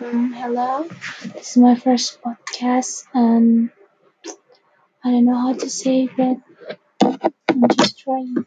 Um, hello, this is my first podcast, and I don't know how to say it, but I'm just trying.